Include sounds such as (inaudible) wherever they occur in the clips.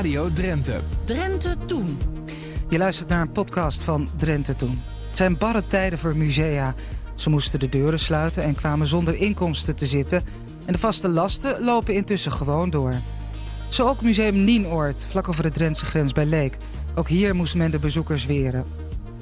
Radio Drenthe. Drenthe Toen. Je luistert naar een podcast van Drenthe Toen. Het zijn barre tijden voor musea. Ze moesten de deuren sluiten en kwamen zonder inkomsten te zitten. En de vaste lasten lopen intussen gewoon door. Zo ook Museum Nienoord, vlak over de Drentse grens bij Leek. Ook hier moest men de bezoekers weren.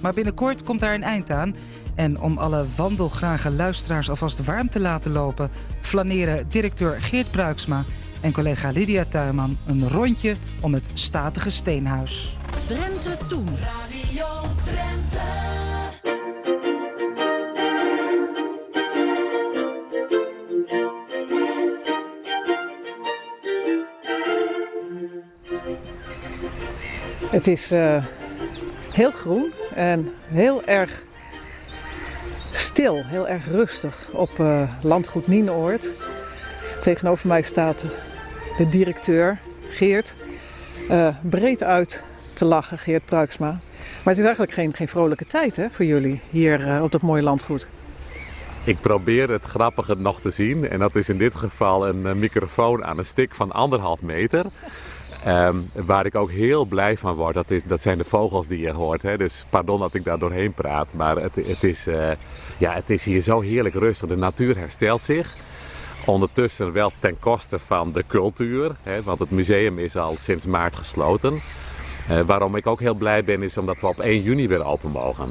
Maar binnenkort komt daar een eind aan. En om alle wandelgrage luisteraars alvast warm te laten lopen... flaneren directeur Geert Bruiksma en collega Lydia Tuinman een rondje om het statige steenhuis. Drenthe Toen. Radio Drenthe. Het is uh, heel groen en heel erg stil, heel erg rustig op uh, landgoed Nienoord. Tegenover mij staat de directeur, Geert. Uh, breed uit te lachen, Geert Pruiksma. Maar het is eigenlijk geen, geen vrolijke tijd hè, voor jullie hier uh, op dat mooie landgoed. Ik probeer het grappige nog te zien. En dat is in dit geval een uh, microfoon aan een stik van anderhalf meter. Um, waar ik ook heel blij van word, dat, is, dat zijn de vogels die je hoort. Hè? Dus pardon dat ik daar doorheen praat. Maar het, het, is, ja, het is hier zo heerlijk rustig. De natuur herstelt zich. Ondertussen wel ten koste van de cultuur, hè, want het museum is al sinds maart gesloten. Uh, waarom ik ook heel blij ben is omdat we op 1 juni weer open mogen.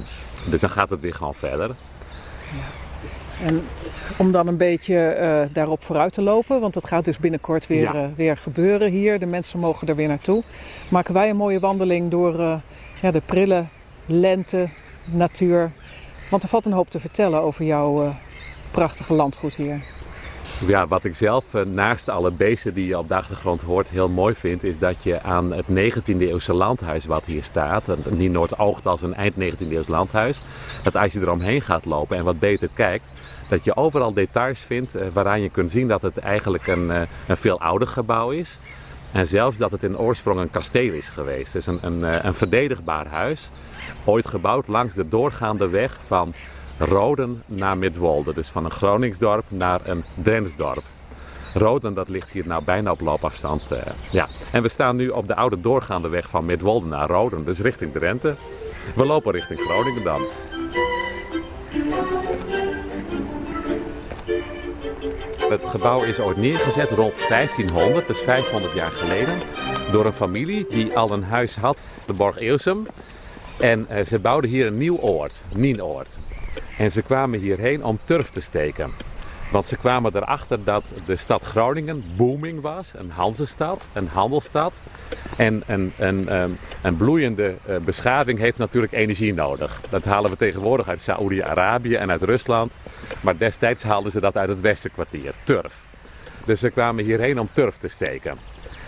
Dus dan gaat het weer gewoon verder. Ja. En om dan een beetje uh, daarop vooruit te lopen, want dat gaat dus binnenkort weer, ja. uh, weer gebeuren hier. De mensen mogen er weer naartoe. Maken wij een mooie wandeling door ja, de prille lente, natuur. Want er valt een hoop te vertellen over jouw prachtige landgoed hier. Ja, wat ik zelf naast alle beesten die je op de achtergrond hoort heel mooi vind, is dat je aan het 19e eeuwse landhuis wat hier staat, en die Noord oogt als een eind 19e eeuws landhuis, dat als je eromheen gaat lopen en wat beter kijkt, dat je overal details vindt waaraan je kunt zien dat het eigenlijk een, een veel ouder gebouw is. En zelfs dat het in oorsprong een kasteel is geweest. Dus een, een, een verdedigbaar huis, ooit gebouwd langs de doorgaande weg van Roden naar Midwolde. Dus van een Groningsdorp naar een Drentsdorp. Roden, dat ligt hier nou bijna op loopafstand. Uh, ja. En we staan nu op de oude doorgaande weg van Midwolde naar Roden, dus richting Drenthe. We lopen richting Groningen dan. Het gebouw is ooit neergezet rond 1500, dus 500 jaar geleden, door een familie die al een huis had, de Borg Eelsum. En uh, ze bouwden hier een nieuw oord, Nienoord. En ze kwamen hierheen om turf te steken. Want ze kwamen erachter dat de stad Groningen booming was, een Hansestad, een handelsstad. En een, een, een bloeiende beschaving heeft natuurlijk energie nodig. Dat halen we tegenwoordig uit Saoedi-Arabië en uit Rusland. Maar destijds haalden ze dat uit het Westerkwartier, turf. Dus ze kwamen hierheen om turf te steken.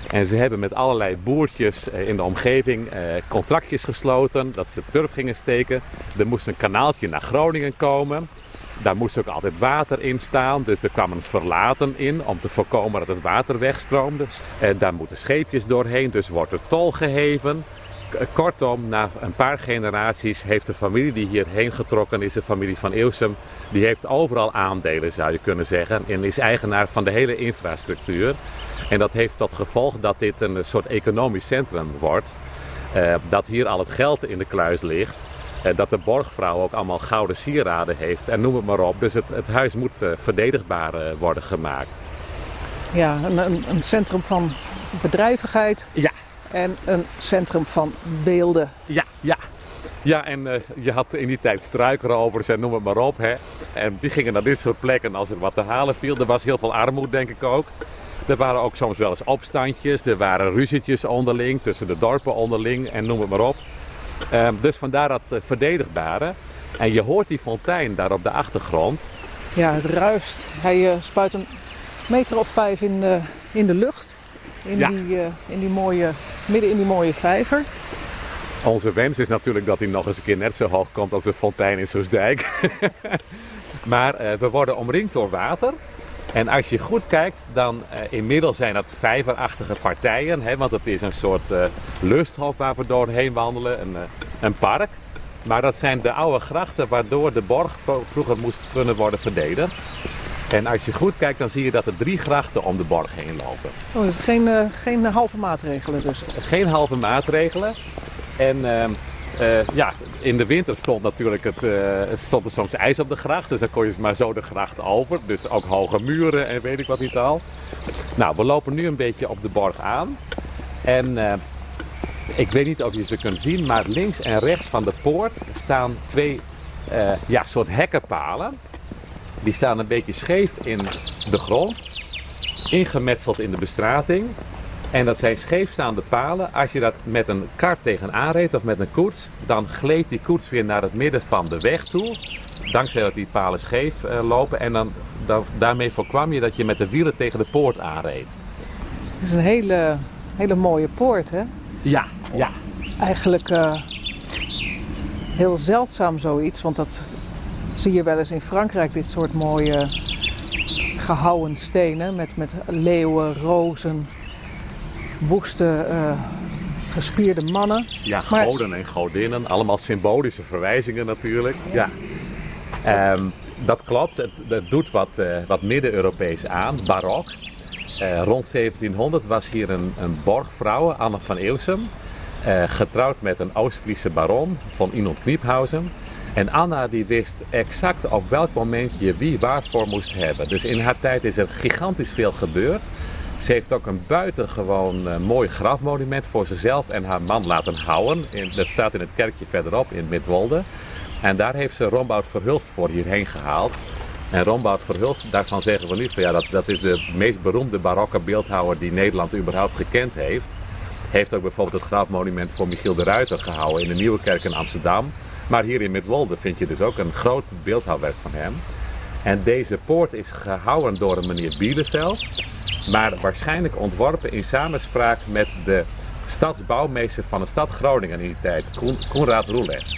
En ze hebben met allerlei boertjes in de omgeving contractjes gesloten dat ze turf gingen steken. Er moest een kanaaltje naar Groningen komen. Daar moest ook altijd water in staan, dus er kwam een verlaten in om te voorkomen dat het water wegstroomde. En daar moeten scheepjes doorheen, dus wordt er tol geheven. Kortom, na een paar generaties heeft de familie die hierheen getrokken is, de familie van Eelsum, die heeft overal aandelen zou je kunnen zeggen en is eigenaar van de hele infrastructuur. En dat heeft tot gevolg dat dit een soort economisch centrum wordt. Uh, dat hier al het geld in de kluis ligt. Uh, dat de borgvrouw ook allemaal gouden sieraden heeft en noem het maar op. Dus het, het huis moet uh, verdedigbaar worden gemaakt. Ja, een, een, centrum van bedrijvigheid. Ja. En een centrum van beelden. Ja, ja. Ja, en uh, je had in die tijd struikrovers en noem het maar op. Hè. En die gingen naar dit soort plekken als er wat te halen viel. Er was heel veel armoede, denk ik ook. Er waren ook soms wel eens opstandjes, er waren ruzietjes onderling, tussen de dorpen onderling en noem het maar op. Uh, dus vandaar dat uh, verdedigbare. En je hoort die fontein daar op de achtergrond. Ja, het ruist. Hij uh, spuit een meter of vijf in de, in de lucht. In, ja. die, in die mooie, midden in die mooie vijver. Onze wens is natuurlijk dat hij nog eens een keer net zo hoog komt als de fontein in Soesdijk. (laughs) maar we worden omringd door water. En als je goed kijkt, dan uh, inmiddels zijn dat vijverachtige partijen. Hè, want het is een soort uh, lusthof waar we doorheen wandelen, een, een park. Maar dat zijn de oude grachten waardoor de borg vroeger moest kunnen worden verdedigd. En als je goed kijkt, dan zie je dat er drie grachten om de borg heen lopen. Oh, dus geen, uh, geen halve maatregelen dus? Geen halve maatregelen. En uh, uh, ja, in de winter stond natuurlijk het, uh, stond er soms ijs op de gracht. Dus dan kon je maar zo de gracht over. Dus ook hoge muren en weet ik wat niet al. Nou, we lopen nu een beetje op de borg aan. En ik weet niet of je ze kunt zien, maar links en rechts van de poort staan twee ja, soort hekkenpalen. Die staan een beetje scheef in de grond, ingemetseld in de bestrating. En dat zijn scheefstaande palen. Als je dat met een kart tegenaan reed of met een koets, dan gleed die koets weer naar het midden van de weg toe. Dankzij dat die palen scheef uh, lopen. En dan, dan, daarmee voorkwam je dat je met de wielen tegen de poort aanreed. Het is een hele, hele mooie poort, hè? Ja, ja. Eigenlijk uh, heel zeldzaam zoiets, want dat zie je wel eens in Frankrijk, dit soort mooie gehouwen stenen met, met leeuwen, rozen, woeste, uh, gespierde mannen. Ja, goden en godinnen, allemaal symbolische verwijzingen natuurlijk. Ja. Um, dat klopt, het, het doet wat, uh, wat Midden-Europees aan, barok. Uh, rond 1700 was hier een, een borgvrouw, Anne van Eeuwsum, getrouwd met een Oost-Friese baron van Inond Kniephausen. En Anna die wist exact op welk moment je wie waarvoor moest hebben. Dus in haar tijd is er gigantisch veel gebeurd. Ze heeft ook een buitengewoon uh, mooi grafmonument voor zichzelf en haar man laten houden. Dat staat in het kerkje verderop in Midwolde. En daar heeft ze Rombout Verhulst voor hierheen gehaald. En Rombout Verhulst, daarvan zeggen we nu van ja, dat, dat is de meest beroemde barokke beeldhouwer die Nederland überhaupt gekend heeft. Heeft ook bijvoorbeeld het grafmonument voor Michiel de Ruiter gehouden in de Nieuwe Kerk in Amsterdam. Maar hier in Midwolde vind je dus ook een groot beeldhouwwerk van hem. En deze poort is gehouden door een meneer Bieleveld. Maar waarschijnlijk ontworpen in samenspraak met de stadsbouwmeester van de stad Groningen in die tijd, Koenraad Roelers.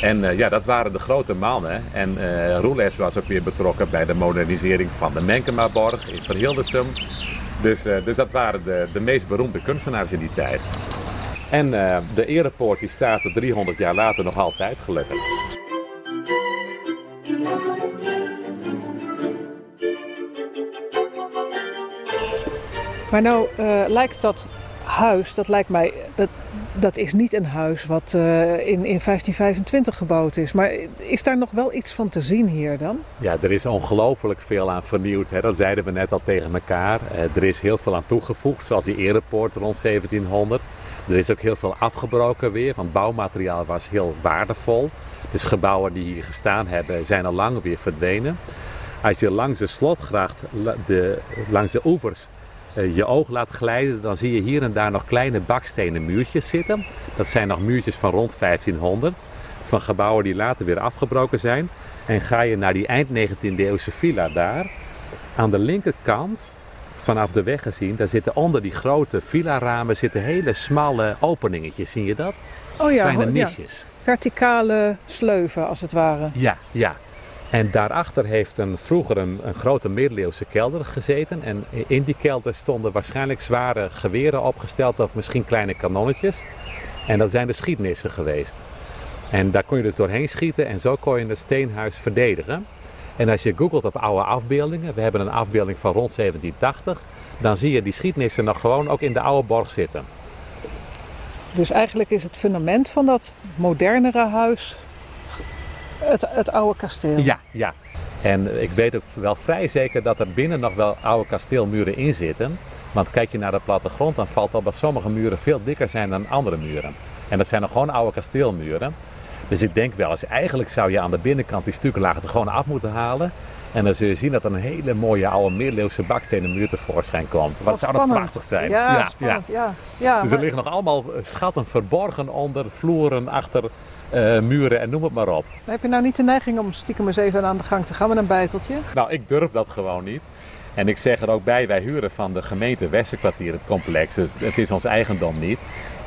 En uh, ja, dat waren de grote mannen. En uh, was ook weer betrokken bij de modernisering van de Menkemaborg in Verhildesum. Dus, uh, dus dat waren de, de meest beroemde kunstenaars in die tijd. En de erepoort die staat er 300 jaar later nog altijd gelukkig. Maar nou uh, lijkt dat huis, dat lijkt mij, dat, dat is niet een huis wat uh, in, in 1525 gebouwd is. Maar is daar nog wel iets van te zien hier dan? Ja, er is ongelooflijk veel aan vernieuwd. Hè? Dat zeiden we net al tegen elkaar. Uh, er is heel veel aan toegevoegd, zoals die erepoort rond 1700. Er is ook heel veel afgebroken weer, want bouwmateriaal was heel waardevol. Dus gebouwen die hier gestaan hebben, zijn al lang weer verdwenen. Als je langs de slotgracht, de, langs de oevers, uh, je oog laat glijden, dan zie je hier en daar nog kleine bakstenen muurtjes zitten. Dat zijn nog muurtjes van rond 1500, van gebouwen die later weer afgebroken zijn. En ga je naar die eind 19e eeuwse villa daar, aan de linkerkant, vanaf de weg gezien, daar zitten onder die grote villa-ramen zitten hele smalle openingetjes, zie je dat? Oh ja, Kleine ja. nisjes. verticale sleuven als het ware. Ja, ja. En daarachter heeft een, vroeger een, een, grote middeleeuwse kelder gezeten. En in die kelder stonden waarschijnlijk zware geweren opgesteld of misschien kleine kanonnetjes. En dat zijn de schietnissen geweest. En daar kon je dus doorheen schieten en zo kon je het steenhuis verdedigen. En als je googelt op oude afbeeldingen, we hebben een afbeelding van rond 1780, dan zie je die schietnissen nog gewoon ook in de oude borg zitten. Dus eigenlijk is het fundament van dat modernere huis het, het oude kasteel. Ja, ja. En ik weet ook wel vrij zeker dat er binnen nog wel oude kasteelmuren in zitten. Want kijk je naar de plattegrond, dan valt op dat sommige muren veel dikker zijn dan andere muren. En dat zijn nog gewoon oude kasteelmuren. Dus ik denk wel eens, eigenlijk zou je aan de binnenkant die stukken lagen er gewoon af moeten halen. En dan zul je zien dat er een hele mooie oude middeleeuwse bakstenen muur tevoorschijn komt. Wat, Wat zou dat prachtig zijn. Ja, ja, spannend. Ja. Ja, Dus er liggen nog allemaal schatten verborgen onder vloeren, achter eh, muren en noem het maar op. Heb je nou niet de neiging om stiekem eens even aan de gang te gaan met een bijteltje? Nou, ik durf dat gewoon niet. En ik zeg er ook bij, wij huren van de gemeente Westerkwartier het complex. Dus het is ons eigendom niet.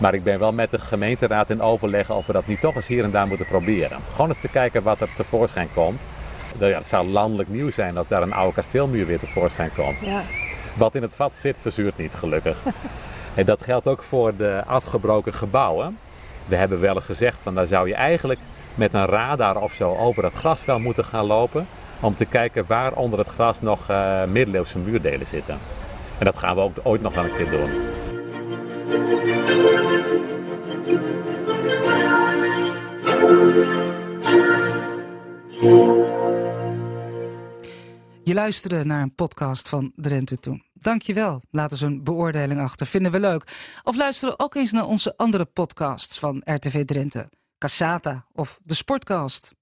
Maar ik ben wel met de gemeenteraad in overleg of we dat niet toch eens hier en daar moeten proberen. Gewoon eens te kijken wat er tevoorschijn komt. Nou Ja, het zou landelijk nieuws zijn als daar een oude kasteelmuur weer tevoorschijn komt. Ja. Wat in het vat zit, verzuurt niet, gelukkig. (laughs) en dat geldt ook voor de afgebroken gebouwen. We hebben wel eens gezegd van daar zou je eigenlijk met een radar of zo over dat grasveld moeten gaan lopen. om te kijken waar onder het gras nog uh, middeleeuwse muurdelen zitten. En dat gaan we ook ooit nog wel een keer doen. Je luisterde naar een podcast van Drenthe Toen. Dankjewel. Laat eens een beoordeling achter. Vinden we leuk. Of luister ook eens naar onze andere podcasts van RTV Drenthe. Cassata of de Sportcast.